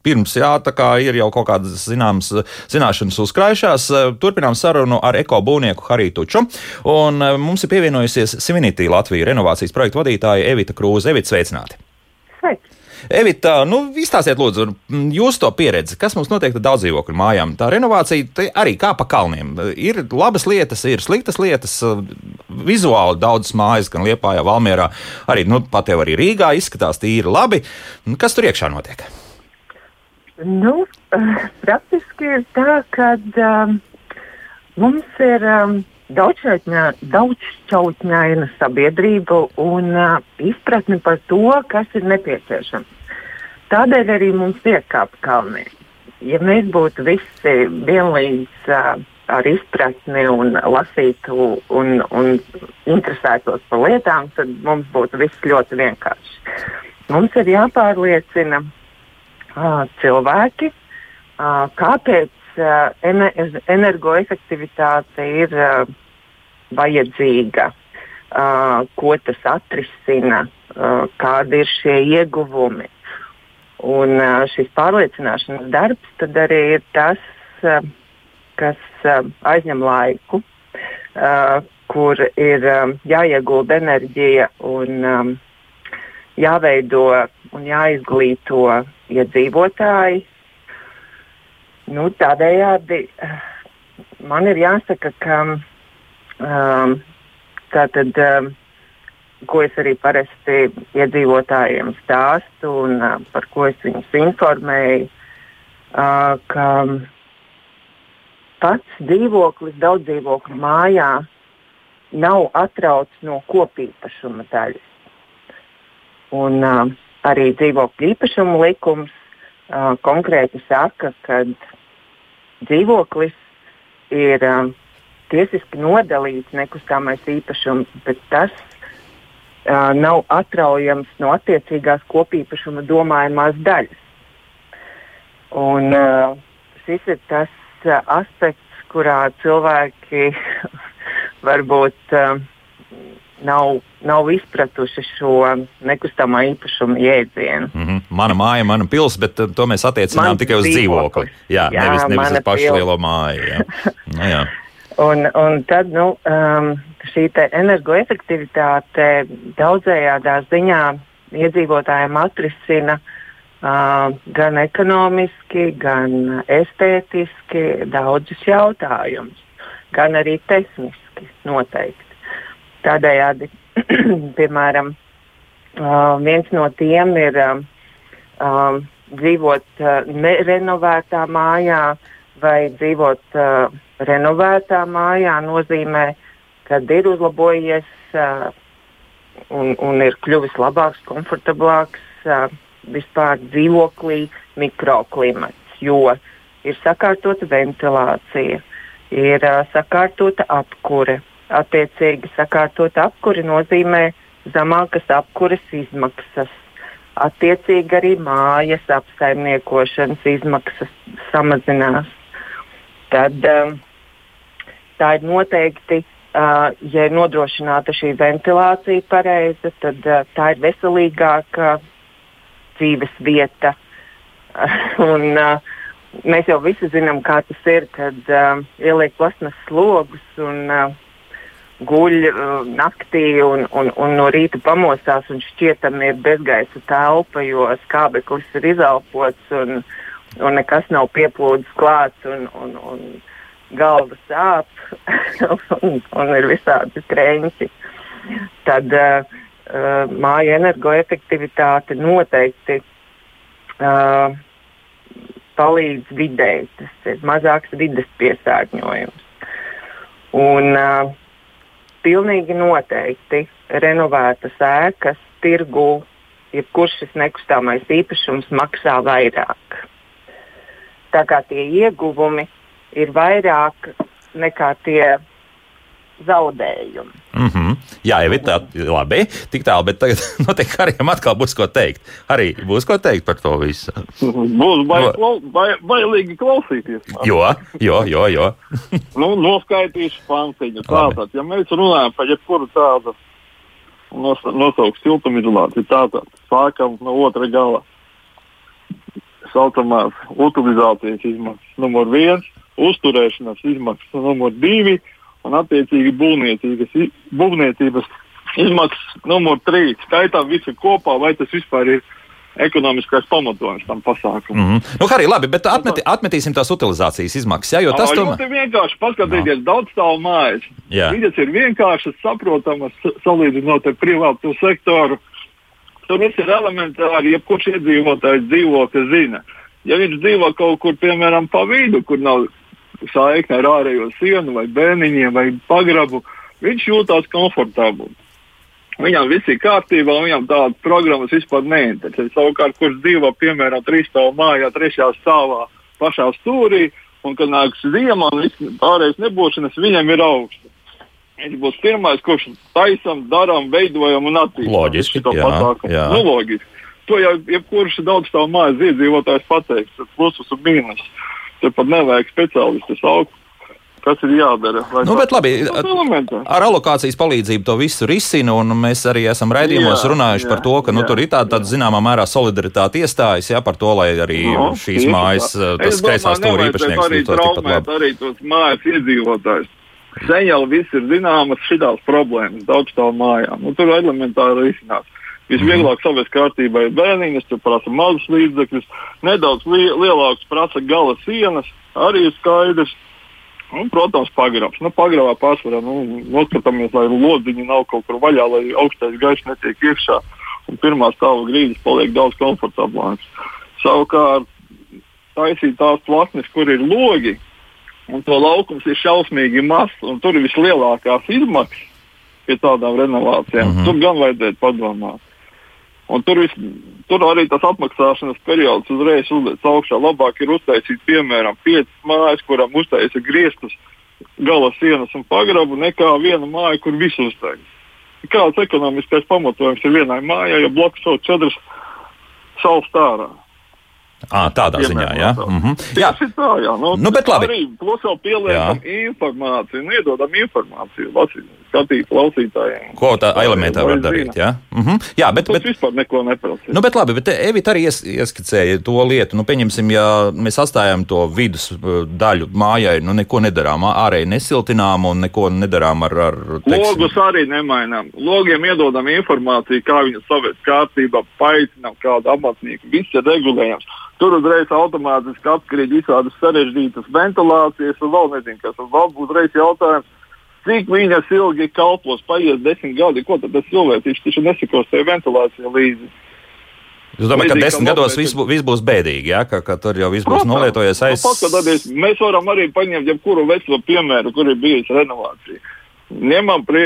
Speaker 1: Pirms jā, tā kā ir jau kaut kādas zināmas zināšanas uzkrājušās. Uh, turpinām sarunu ar ekobūnieku Hariju Tuču, un uh, mums ir pievienojusies Sivinity Latvijas renovācijas projektu vadītāja Evita Krūze. Evita, sveicināti! Evita, nu, izstāstiet, lūdzu, jūsu to pieredzi, kas mums notiek daudz dzīvokļu mājām. Tā renovācija arī kā pa kalniem. Ir labas lietas, ir sliktas lietas, vizuāli daudz mājas, gan Liepājā, Valmierā, arī, nu, pat jau arī Rīgā izskatās tīri labi. Kas tur iekšā notiek?
Speaker 4: Nu, praktiski ir tā, ka um, mums ir. Um, daudzšķautņaina sabiedrība un uh, izpratne par to, kas ir nepieciešams. Tādēļ arī mums ir kāpta kalnī. Ja mēs būtu visi vienlīdz uh, ar izpratni un lasītu un, un interesētos par lietām, tad mums būtu viss ļoti vienkārši. Mums ir jāpārliecina uh, cilvēki, uh, kāpēc energoefektivitāte ir uh, vajadzīga, uh, ko tas atrisina, kādi ir šie ieguvumi. Un šis pārliecināšanas darbs arī ir tas, kas aizņem laiku, kur ir jāiegulda enerģija un jāveido un jāizglīto iedzīvotāji, Nu, tādējādi eh, man ir jāsaka, ka um, tātad, um, ko es arī parasti iedzīvotājiem stāstu un uh, par ko es viņus informēju, uh, ka pats dzīvoklis daudz dzīvokļu mājā nav atrauts no kopīpašuma daļas. Un, uh, arī dzīvokļu īpašuma likums uh, konkrēti saka, ka dzīvoklis ir um, tiesiski nodalīts nekustamais īpašums, bet tas uh, nav atraujams no attiecīgās kopīpašuma domājamās daļas. Un, uh, šis ir tas uh, aspekts, kurā cilvēki varbūt uh, nav, nav izpratuši šo nekustamā īpašuma jēdzienu.
Speaker 1: Mm -hmm. Mana māja, mana pilsēta, bet uh, to mēs attiecinām man tikai uz dzīvokli. Jā, jā nevis, nevis uz pašu pils. lielo māju. Jā. nu, jā.
Speaker 4: un, un tad nu, um, šī energoefektivitāte daudzējādā ziņā iedzīvotājiem atrisina uh, gan ekonomiski, gan estētiski daudzus jautājumus, gan arī tehniski noteikti. Tādējādi, piemēram, uh, viens no tiem ir uh, uh, dzīvot uh, nerenovētā mājā vai dzīvot uh, renovētā mājā nozīmē, kad ir uzlabojies uh, un, un ir kļuvis labāks, komfortablāks uh, vispār dzīvoklī mikroklimats, jo ir sakārtota ventilācija, ir uh, sakārtota apkure, Attiecīgi sakārtot apkuri nozīmē zemākas apkures izmaksas. Attiecīgi arī mājas apsaimniekošanas izmaksas samazinās. Tad um, tā ir noteikti, uh, ja ir nodrošināta šī ventilācija pareiza, tad uh, tā ir veselīgāka dzīves vieta. un, uh, mēs jau visi zinām, kā tas ir, kad uh, ieliek plasmas slogus un uh, guļ uh, naktī un, un, un no rīta pamostās un šķietam ir bezgaisa telpa, jo skābeklis ir izelpots un, un nekas nav pieplūdis klāts un, un, un galva sāp un, un ir visādi krēņķi. Tad uh, uh, māja energoefektivitāte noteikti uh, palīdz videi. Tas ir mazāks vidas piesārņojums. Un, uh, pilnīgi noteikti renovētas ēkas tirgu, jebkurš šis nekustamais īpašums maksā vairāk. Tā kā tie ieguvumi ir vairāk nekā tie zaudējumi.
Speaker 1: Mm -hmm. Jā, jau ir tā, labi, tik tālu, bet tagad noteikti Harijam atkal būs ko teikt. Arī būs ko teikt par to visu.
Speaker 2: Būs bail, no. bail, bailīgi klausīties. Man.
Speaker 1: Jo, jo, jo. jo.
Speaker 2: nu, noskaitīšu pantiņu. Tātad, ja mēs runājam par jebkuru tādu nos, nosaukt siltumizolāciju, tātad sākam no otra gala. Saucamās utilizācijas izmaksas numur viens, uzturēšanas izmaksas numur divi un attiecīgi būvniecības, būvniecības izmaksas numur trīs. Skaitām visu kopā, vai tas vispār ir ekonomiskais pamatojums tam pasākumam.
Speaker 1: Mm -hmm. Nu, arī labi, bet atmeti, atmetīsim tās utilizācijas izmaksas. Jā, jo tas
Speaker 2: ir tomēr... vienkārši paskatieties, no. daudz stāvu mājas. Viņas ir vienkāršas, saprotamas, salīdzinot ar privātu sektoru. Tur viss ir elementāri, jebkurš iedzīvotājs dzīvo, kas zina. Ja viņš dzīvo kaut kur, piemēram, pa vidu, kur nav saikne ar ārējo sienu, vai bērniņiem, vai pagrabu, viņš jūtas komfortabli. Viņam viss ir kārtībā, viņam tādas programmas vispār neinteresē. Savukārt, kurš dzīvo piemēram trīs stāvā mājā, trešajā stāvā, pašā stūrī, un kad nāks ziema un pārējais nebūšanas, viņam ir augsts. Viņš būs pirmais, kurš taisam, darām, veidojam un attīstām.
Speaker 1: Loģiski, jā, pasākumu.
Speaker 2: Nu, loģiski. To jau jebkurš daudz stāv mājas iedzīvotājs pateiks, plusus un mīnus. Te pat nevajag speciālistus augt. Kas ir jādara?
Speaker 1: Nu, bet labi, ar alokācijas palīdzību to visu risina, un mēs arī esam raidījumos jā, runājuši jā, par to, ka nu, jā, tur ir tāda, tāda zināmā mērā solidaritāte iestājas, jā, par to, lai arī no, šīs mājas, tas kreisās stūra īpašnieks
Speaker 2: arī traumēt arī tos mājas iedzīvotājus. Sen jau viss ir zināmas šitās problēmas daudz tā mājām. Nu, tur elementāri risināt. Visvieglāk mm. savest kārtībā ir bērniņas, tur prasa mazus līdzekļus, nedaudz li lielāks prasa gala sienas, arī ir skaidrs. Un, protams, pagrabs. Nu, pagrabā pārsvarā nu, noskatāmies, lai lodziņi nav kaut kur vaļā, lai augstais gaiss netiek iekšā. Un pirmā stāva grīdas paliek daudz komfortablāks. Savukārt, taisīt tās plasmas, kur ir logi, un to laukums ir šausmīgi mazs, un tur ir vislielākās izmaksas pie tādām renovācijām. Mm -hmm. Tur gan vajadzētu padomāt. Un tur, vis, tur arī tas atmaksāšanas periods uzreiz uzliek augšā. Labāk ir uztaisīt, piemēram, piecas mājas, kurām uztaisa griestus, gala sienas un pagrabu, nekā viena māja, kur visu uztaisa. Kāds ekonomiskais pamatojums ir vienai mājai, ja bloks jau četras saules tārā?
Speaker 1: À, tādā ziņā, jā. Mm -hmm.
Speaker 2: jā. Tā, jā. Nu,
Speaker 1: nu, bet labi.
Speaker 2: Arī plus vēl pieliekam jā. informāciju, nu, iedodam informāciju lasīt, skatīt klausītājiem.
Speaker 1: Ko tā elementāri var darīt, jā? Mm -hmm. Jā, bet...
Speaker 2: Tas bet vispār neko neprasa.
Speaker 1: Nu, bet labi, bet Evita arī ies, ieskicēja to lietu. Nu, pieņemsim, ja mēs atstājam to vidus uh, daļu mājai, nu, neko nedarām, ārēji nesiltinām un neko nedarām ar... ar
Speaker 2: teiksim. Logus arī nemainām. Logiem iedodam informāciju, kā viņus savest kārtībā, paaicinām kādu amatnieku. Viss ir regulējams. Tur uzreiz automātiski atkarīgi visādas sarežģītas ventilācijas, un vēl nezinu, kas tur vēl būs uzreiz jautājums. Cik viņas ilgi kalpos, paies desmit gadi, ko tad tas cilvēks taču nesakos tajā ventilācijā līdzi.
Speaker 1: Jūs domājat, ka desmit gados viss, viss būs bēdīgi, ja? ka, ka tur jau viss būs nolietojies aiz?
Speaker 2: Nu, mēs varam arī paņemt jebkuru veco piemēru, kur ir bijusi renovācija. Ņemam prie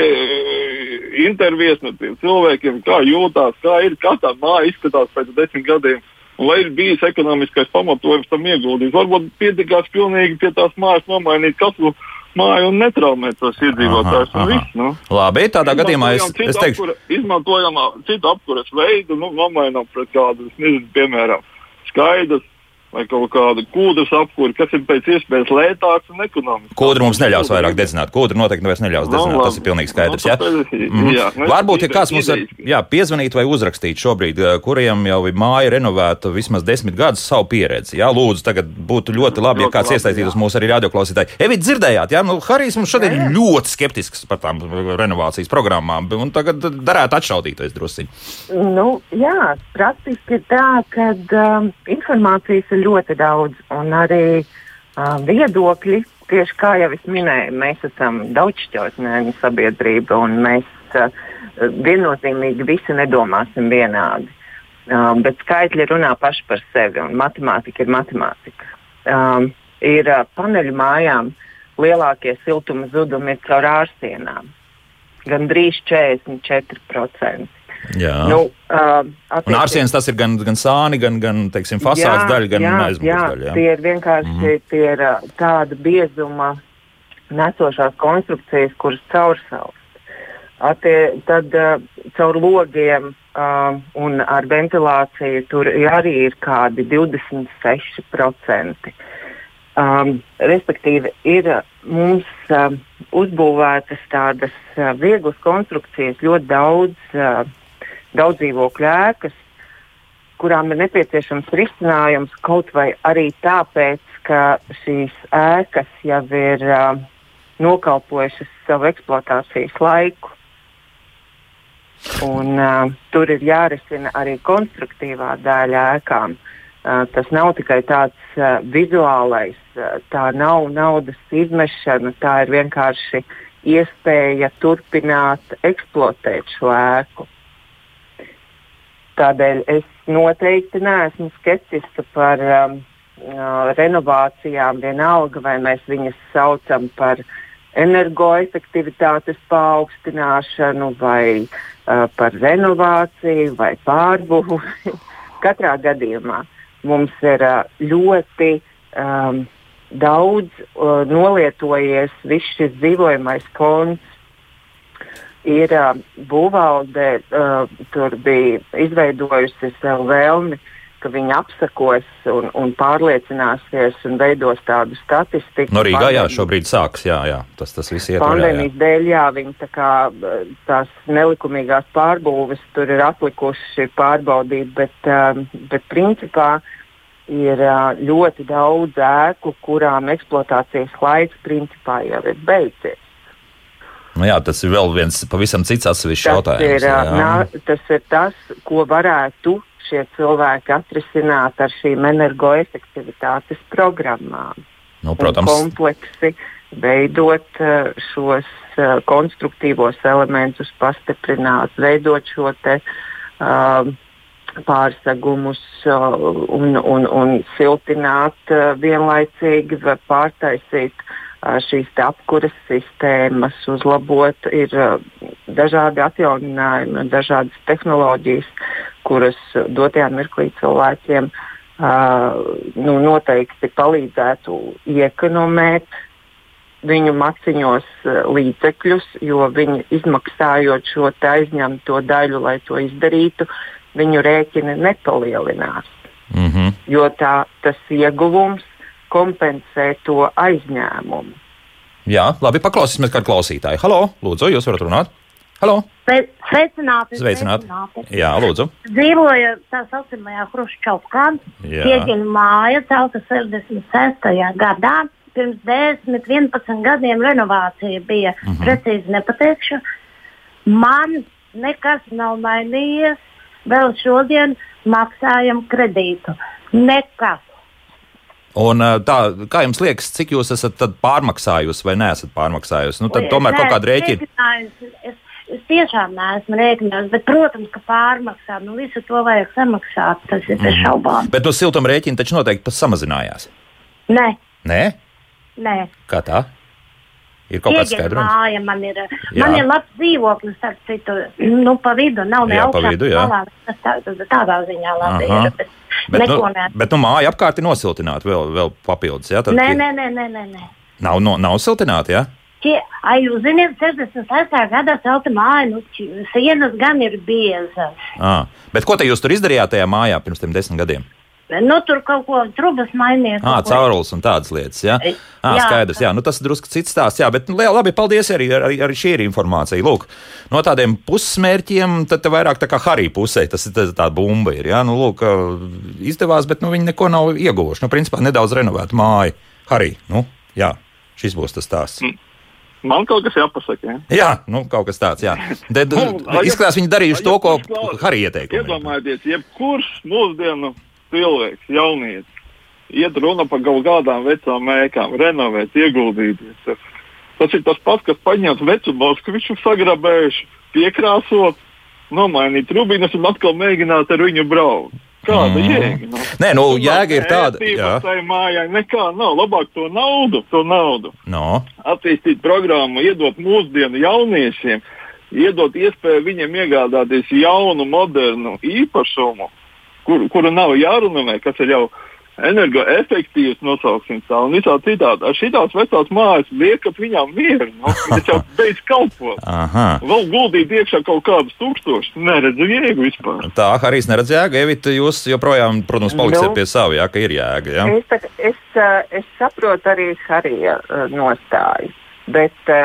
Speaker 2: intervijas no tiem cilvēkiem, kā jūtās, kā ir, kā tā māja izskatās pēc desmit gadiem lai ir bijis ekonomiskais pamatojums tam ieguldīt. Varbūt pietikās pilnīgi pie tās mājas nomainīt katru māju un netraumēt tos iedzīvotājus. Nu.
Speaker 1: Labi, tādā gadījumā es, es teikšu,
Speaker 2: apkura, izmantojam citu apkuras veidu, nu, nomainām pret kādu, nezinu, piemēram, skaidrs. Vai kaut kādu kūdras apkūri, kas ir pēc iespējas lētāks un ekonomisks.
Speaker 1: Kūdra mums neļaus vairāk dedzināt. Kūdra noteikti vairs neļaus
Speaker 2: Nu,
Speaker 1: dedzināt.
Speaker 2: labi.
Speaker 1: Tas ir pilnīgi skaidrs.
Speaker 2: Nu,
Speaker 1: Jā?
Speaker 2: tāpēc-
Speaker 1: Mhm.
Speaker 2: jā, nu,
Speaker 1: Varbūt, ja kāds mums jā, piezvanīt vai uzrakstīt šobrīd, eh, kuriem jau ir māja renovēta vismaz desmit gadus savu pieredzi. Jā, lūdzu, tagad būtu ļoti labi, ja
Speaker 2: Ļoti
Speaker 1: kāds
Speaker 2: labi,
Speaker 1: iesaistītos
Speaker 2: jā.
Speaker 1: mūsu arī radioklausītāji. Evīt, dzirdējāt, jā, nu, Harijs mums šodien ir ļoti skeptisks par tām renovācijas programmām, un tagad darētu atšaudīties drusciņi.
Speaker 4: Nu, jā, praktiski ir tā, ka um, informācijas ir ļoti daudz un arī uh, viedokļi. Tieši kā jau es minēju, mēs esam daudzšķautņēna sabiedrība un mēs uh, viennozīmīgi visi nedomāsim vienādi. Uh, bet skaitļi runā paši par sevi un matemātika ir matemātika. Um, ir uh, paneļu mājām lielākie siltuma zudumi caur ārsienām. Gan drīz 44%.
Speaker 1: Jā.
Speaker 4: Nu, uh,
Speaker 1: Un
Speaker 4: attiecīgi-
Speaker 1: ārsienas tas ir gan, gan sāni, gan, gan teiksim, fasādes daļa, gan
Speaker 4: jā,
Speaker 1: aizmugures
Speaker 4: jā. Tie ir vienkārši mm -hmm. tie ir, tāda biezuma nesošās konstrukcijas, kuras caursaust. Attie, tad uh, caur logiem uh, un ar ventilāciju tur arī ir kādi 26%. Um, respektīvi, ir mums uh, uzbūvētas tādas uh, vieglas konstrukcijas, ļoti daudz, uh, daudz dzīvokļu ēkas, kurām ir nepieciešams risinājums kaut vai arī tāpēc, ka šīs ēkas jau ir uh, nokalpojušas savu eksploatācijas laiku. Un, uh, tur ir jārisina arī konstruktīvā daļa ēkām. Uh, tas nav tikai tāds uh, vizuālais, uh, tā nav naudas izmešana, tā ir vienkārši iespēja turpināt eksploatēt šo ēku. Tādēļ es noteikti neesmu skeptiska par um, uh, renovācijām, vienalga vai mēs viņas saucam par energoefektivitātes paaugstināšanu, vai uh, par renovāciju, vai pārbūvi. Katrā gadījumā mums ir uh, ļoti um, daudz uh, nolietojies viss šis dzīvojamais fonds ir uh, būvvalde, uh, tur bija izveidojusi sev vēlmi, ka viņi apsakos un, un pārliecināsies un veidos tādu statistiku.
Speaker 1: No Rīgā, jā, šobrīd sāks, jā, jā, tas, tas viss jā.
Speaker 4: Pandēmijas dēļ, jā, viņi tā kā tās nelikumīgās pārbūves tur ir atlikuši pārbaudīt, bet, um, bet principā ir uh, ļoti daudz ēku, kurām eksploatācijas laiks principā jau ir beidzies.
Speaker 1: Nu, jā, tas ir vēl viens pavisam cits atsevišķs
Speaker 4: Tas
Speaker 1: jautājums.
Speaker 4: ir, nā, tas ir tas, ko varētu šie cilvēki atrisināt ar šīm energoefektivitātes programmām.
Speaker 1: nu, protams,
Speaker 4: kompleksi veidot šos konstruktīvos elementus, pastiprināt, veidot šo te, uh, pārsegumus uh, un, un, un siltināt uh, vienlaicīgi, pārtaisīt uh, šīs apkuras sistēmas, uzlabot. Ir dažādi atjauninājumi, dažādas tehnoloģijas, kuras dotajā mirklī cilvēkiem nu, noteikti palīdzētu iekonomēt viņu maciņos līdzekļus, jo viņi izmaksājot šo aizņemto daļu, lai to izdarītu, viņu rēķini nepalielinās.
Speaker 1: mm -hmm.
Speaker 4: Jo tā, tas ieguvums kompensē to aizņēmumu.
Speaker 1: jā, labi, paklausīsimies kādu klausītāju. Halo, lūdzu, jūs varat runāt? Halo,
Speaker 5: Sve- Sveicināti!
Speaker 1: sveicināti. Jā, lūdzu.
Speaker 5: Dzīvoju tā saucamajā Hruščovkā. Pieņem māja, celta 66. gadā. Pirms 10, 11 gadiem renovācija bija. Uh -huh. Precīzi nepateikšu. Man nekas nav mainījies. Vēl šodien maksājam kredītu. Nekas.
Speaker 1: Un tā, kā jums liekas, cik jūs esat pārmaksājusi vai neesat pārmaksājusi? Nu, tomēr kaut kāda rēķina.
Speaker 5: Es, es tiešām neesmu rēķinājis, bet, protams, ka pārmaksāt, nu visu to vajag samaksāt. Tas ir bez šaubām.
Speaker 1: Bet no siltuma rēķina taču noteikti samazinājās.
Speaker 5: Nē,
Speaker 1: Nē?
Speaker 5: nē.
Speaker 1: Kā tā? Ir kaut kāds skaidrums.
Speaker 5: māja man ir.
Speaker 1: Jā.
Speaker 5: Man ir labs dzīvoklis, starp citu, nu, pa vidu nav ne tā, tādā ziņā labi
Speaker 1: Aha.
Speaker 5: ir. Bet,
Speaker 1: Bet, nu,
Speaker 5: neko ne.
Speaker 1: bet nu, māja apkārt ir nosiltināta vēl, vēl papildus. Jā, tad
Speaker 5: Nē, nē, nē, nē, nē. nē.
Speaker 1: Nav, no, nav siltināta, jā?
Speaker 5: Tie, ai, jūs zināt, 66. gadā celta māja, nu, sienas gan ir biezas.
Speaker 1: À. Bet ko te jūs tur izdarījāt tajā mājā pirms desmit gadiem?
Speaker 5: Nu, tur kaut ko trubas mainīt.
Speaker 1: Ah, caurules un tādas lietas. Jā, ah, jā. skaidrs. Jā, nu, tas ir drusku cits stāsts. Jā, bet nu, labi, paldies arī, arī, arī šī ir informācija. Lūk, no tādiem pusmērķiem, tad vairāk tā kā Harija pusē tas ir tā bumba. Ir, jā, nu, lūk, izdevās, bet nu, viņi neko nav ieguvuši. Nu, principā nedaudz renovēta māja. Harija, nu, jā, šis būs tas stāsts. Mm.
Speaker 2: Man kaut kas jāpasaka. Ja?
Speaker 1: Jā, nu, kaut kas tāds. Tad, nu, izskatās, viņi darījuši to, ko Harija ieteica.
Speaker 2: Iedomājieties, jebkurš mūsdienu cilvēks, jaunietis, iet runa par kaut kādām vecām mēkām, renovēt, ieguldīties. Tas ir tas pats, kas paņemt vecu Moskviču, sagrabējuši, piekrāsot, nomainīt rubiņus un atkal mēģināt ar viņu braukt. Kāda mm. jēga? No?
Speaker 1: Nē, nu, jēga ir tāda,
Speaker 2: tā mājā nekā nav. Labāk to naudu, to naudu.
Speaker 1: No.
Speaker 2: Attīstīt programmu, iedot mūsdienu jauniešiem, iedot iespēju viņiem iegādāties jaunu, modernu īpašumu, kur, kuru nav jārunā, kas ir jau energoefektīvs, nosauksim tā, un visā citādi. Ar šitās vecās mājas liekat viņām mieru, nu, viņas jau beidz kalpot. Vēl guldīt iekšā kaut kādus tūkstošus, neredzu jēgu vispār.
Speaker 1: Tā, Harijs neredz jēgu, Evita, jūs joprojām, protams, paliksiet nu, pie savu, jā, ka ir jēga, jā?
Speaker 4: Es, es, es saprotu arī Harija nostāju, bet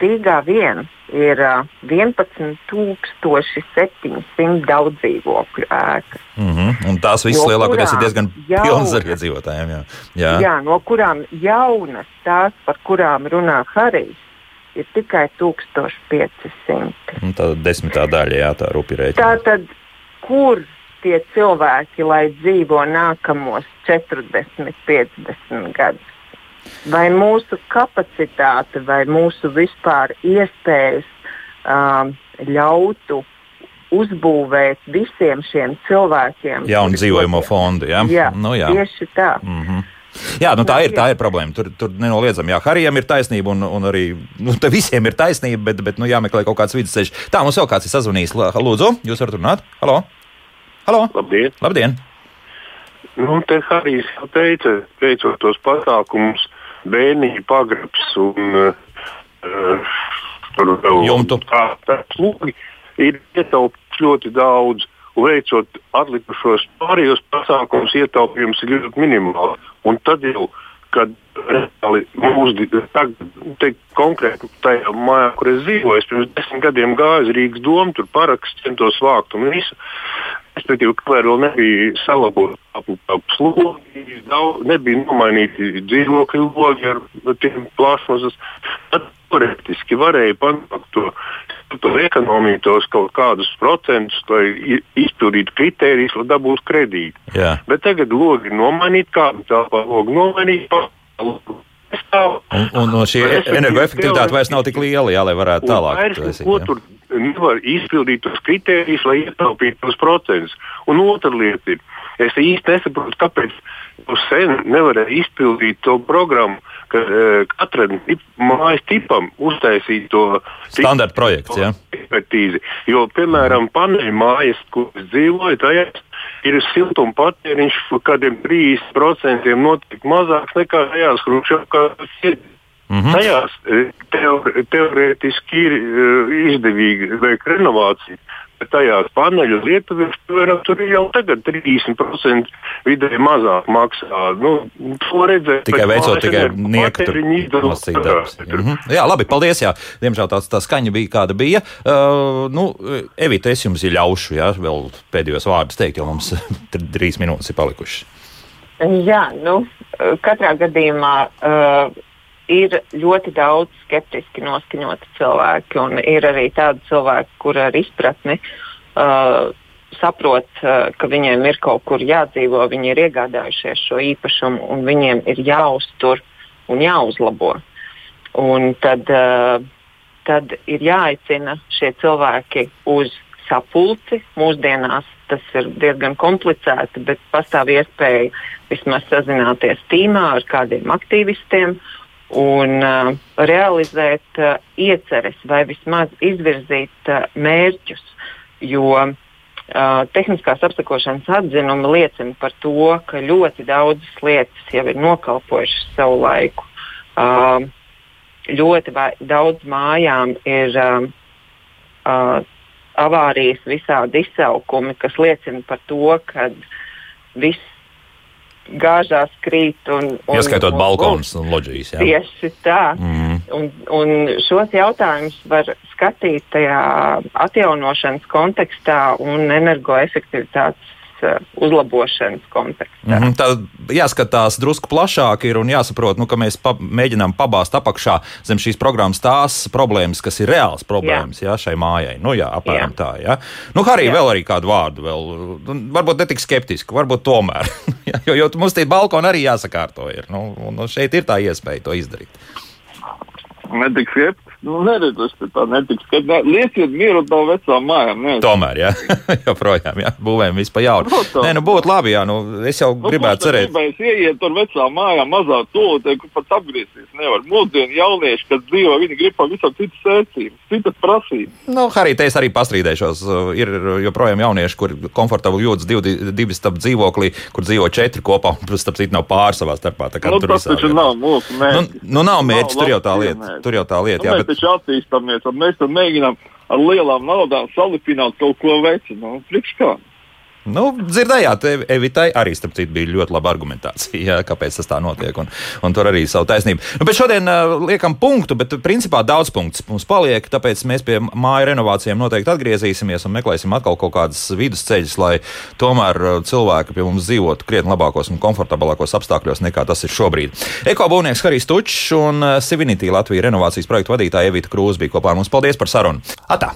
Speaker 4: Rīgā vien ir uh, 11,700 daudz dzīvokļu ēkas.
Speaker 1: Mm -hmm. Un tās visas no lielākoties ir diezgan pilnas ar iedzīvotājiem. Jā.
Speaker 4: Jā. jā, no kurām jaunas, tās, par kurām runā Harijs, ir tikai 1500.
Speaker 1: Tā desmitā daļa, jā, tā rupi rēķina.
Speaker 4: Tā tad, kur tie cilvēki, lai dzīvo nākamos 40, 50 gadus? Vai mūsu kapacitāte, vai mūsu vispār iespējas um, ļautu uzbūvēt visiem šiem cilvēkiem.
Speaker 1: Jaunu dzīvojamo fondu, ja?
Speaker 4: jā, nu, jā. tieši tā.
Speaker 1: Mm -hmm. Jā, nu tā ir, tā ir problēma. Tur, tur nenoliedzami, jā, Harijam ir taisnība, un, un arī nu, visiem ir taisnība, bet, bet nu, jāmeklē kaut kāds vidusceļš. Tā, mums vēl kāds ir sazvanījis. Lūdzu, jūs varat runāt? Halo! Halo.
Speaker 6: Labdien!
Speaker 1: Labdien.
Speaker 6: Nu, te Harijs jau teica, veicot tos pasākumus, bērniņu pagrabs un uh, tur vēl tāds lūgi ir ietaupīts ļoti daudz. Veicot atlikušos pārējos pasākumus, ietaupījums ir ļoti minimāls. Un tad jau, kad reāli mūsu konkrēti tajā mājā, kur es dzīvoju, pirms desmit gadiem gāju uz Rīgas domu, tur parakstu centos vākt un visu. Respektīvi, kamēr vēl nebija salabota slogi, nebija nomainīti dzīvokļu logi ar tiem plāšmazas, tad teorētiski varēja panākt to, to ekonomiju, tos kaut kādus procentus, lai izpildītu kritērijus, lai dabūtu kredītu.
Speaker 1: Jā.
Speaker 6: Bet tagad logi ir nomainīti, kādu telpā logi nomainīti.
Speaker 1: Un, un no šī energoefektivitāte vairs nav tik liela, jā, lai varētu tālāk.
Speaker 6: Vairs, ko tur nevar izpildīt tos kritērijus, lai ietaupītu tos procentus. Un otra lieta ir, es īsti nesaprotu, kāpēc jūs sen nevarēja izpildīt to programmu, ka uh, katra tip, mājas tipam uztaisīt to
Speaker 1: standarta projektu. Ja?
Speaker 6: Ekspertīzi. Jo, piemēram, paneļu mājas, kur es dzīvoju, tajās ir siltuma patēriņš kādiem 30% notiek mazāks nekā tajās, Mm -hmm. Tajās e, teor, teorētiski ir uh, izdevīgi veikt renovāciju, bet tajās paneļu lietuviešu tur ir jau tagad 30% vidēji mazāk maksā. Nu, to redzēt.
Speaker 1: Tikai veicot tikai nieku lasīt darbs. Mm -hmm. Jā, labi, paldies. Jā. Diemžēl tā, tā skaņa bija kāda bija. Uh, nu, Evita, es jums ļaušu, jā, vēl pēdējos vārdus teikt, jo mums trīs minūtes ir palikušas.
Speaker 4: Jā, nu, katrā gadījumā. Uh, ir ļoti daudz skeptiski noskaņoti cilvēki, un ir arī tādi cilvēki, kur ar izpratni uh, saprot, uh, ka viņiem ir kaut kur jādzīvo, viņi ir iegādājušies šo īpašumu, un viņiem ir jāuztur un jāuzlabo. Un tad, uh, tad ir jāaicina šie cilvēki uz sapulci. Mūsdienās tas ir diezgan komplicēti, bet pastāv iespēja vismaz sazināties tīmā ar kādiem aktīvistiem un uh, realizēt uh, ieceres vai vismaz izvirzīt uh, mērķus. Jo uh, tehniskās apsakošanas atzinumi liecina par to, ka ļoti daudzas lietas jau ir nokalpojušas savu laiku. Uh, ļoti daudz mājām ir uh, uh, avārijas, visādi izsaukumi, kas liecina par to, ka viss gāžās krīt. Un,
Speaker 1: un, Ieskaitot balkonus un loģijas.
Speaker 4: Jā. Tieši tā. Mm. Un, un šos jautājumus var skatīt tajā atjaunošanas kontekstā un energoefektivitātes uzlabošanas kontekstā. Mm -hmm,
Speaker 1: tad jāskatās drusku plašāk ir un jāsaprot, nu, ka mēs pa, mēģinām pabāzt apakšā zem šīs programmas tās problēmas, kas ir reāls problēmas jā. Jā, šai mājai. Nu, jā, apmēram jā. tā. Jā. Nu, Harī, vēl arī kādu vārdu, vēl, nu, varbūt ne tik skeptiski, varbūt tomēr. jo, jo mums tie balkoni arī jāsakārto. Ir, nu, un šeit ir tā iespēja to izdarīt.
Speaker 2: Netik skeptiski. Nu, neredz, es tā netiks. Kad lieciet mieru no vecām mājām. Neesmu.
Speaker 1: Tomēr, jā, joprojām, jā, būvējam vispār jaunu. Protams. Nē, nu būtu labi, jā, nu, es jau nu, gribētu cerēt.
Speaker 2: Gribēs ieiet tur vecām mājām, mazāk tolotē, kur pat apgriezties nevar. Mūsdienu jaunieši, kad dzīvo, viņi grib pavisam citas sēcības, citas prasības.
Speaker 1: Nu, arī te es arī pastrīdēšos. Ir joprojām jaunieši, kur komfortabli jūtas divi, divi starp dzīvoklī, kur dzīvo četri kopā, un starp citu nav pār savā starpā. Tā kā
Speaker 2: nu, tur tas taču nav mūsu mērķis.
Speaker 1: Nu, nu nav mērķis, tur jau tā lieta. Tur jau tā lieta, jā.
Speaker 2: Nu, bet taču attīstāmies, un mēs tam mēģinām ar lielām naudām salipināt kaut ko vecu. Nu, priekš kā?
Speaker 1: Nu, dzirdējāt, Evitai arī citu, bija ļoti laba argumentācija, jā, kāpēc tas tā notiek. Un, un tur arī savu taisnību. Nu, bet šodien uh, liekam punktu, bet principā daudz punktu mums paliek. Tāpēc mēs pie māju renovācijām noteikti atgriezīsimies un meklēsim atkal kaut kādas vidusceļus, lai tomēr cilvēki pie mums dzīvotu krietni labākos un komfortablākos apstākļos nekā tas ir šobrīd. Ekobūvnieks Harijs Tučs un Sivinitī Latvijas renovācijas projektu vadītāja Evita Krūze bija kopā ar mums. Paldies par sarunu! Atā!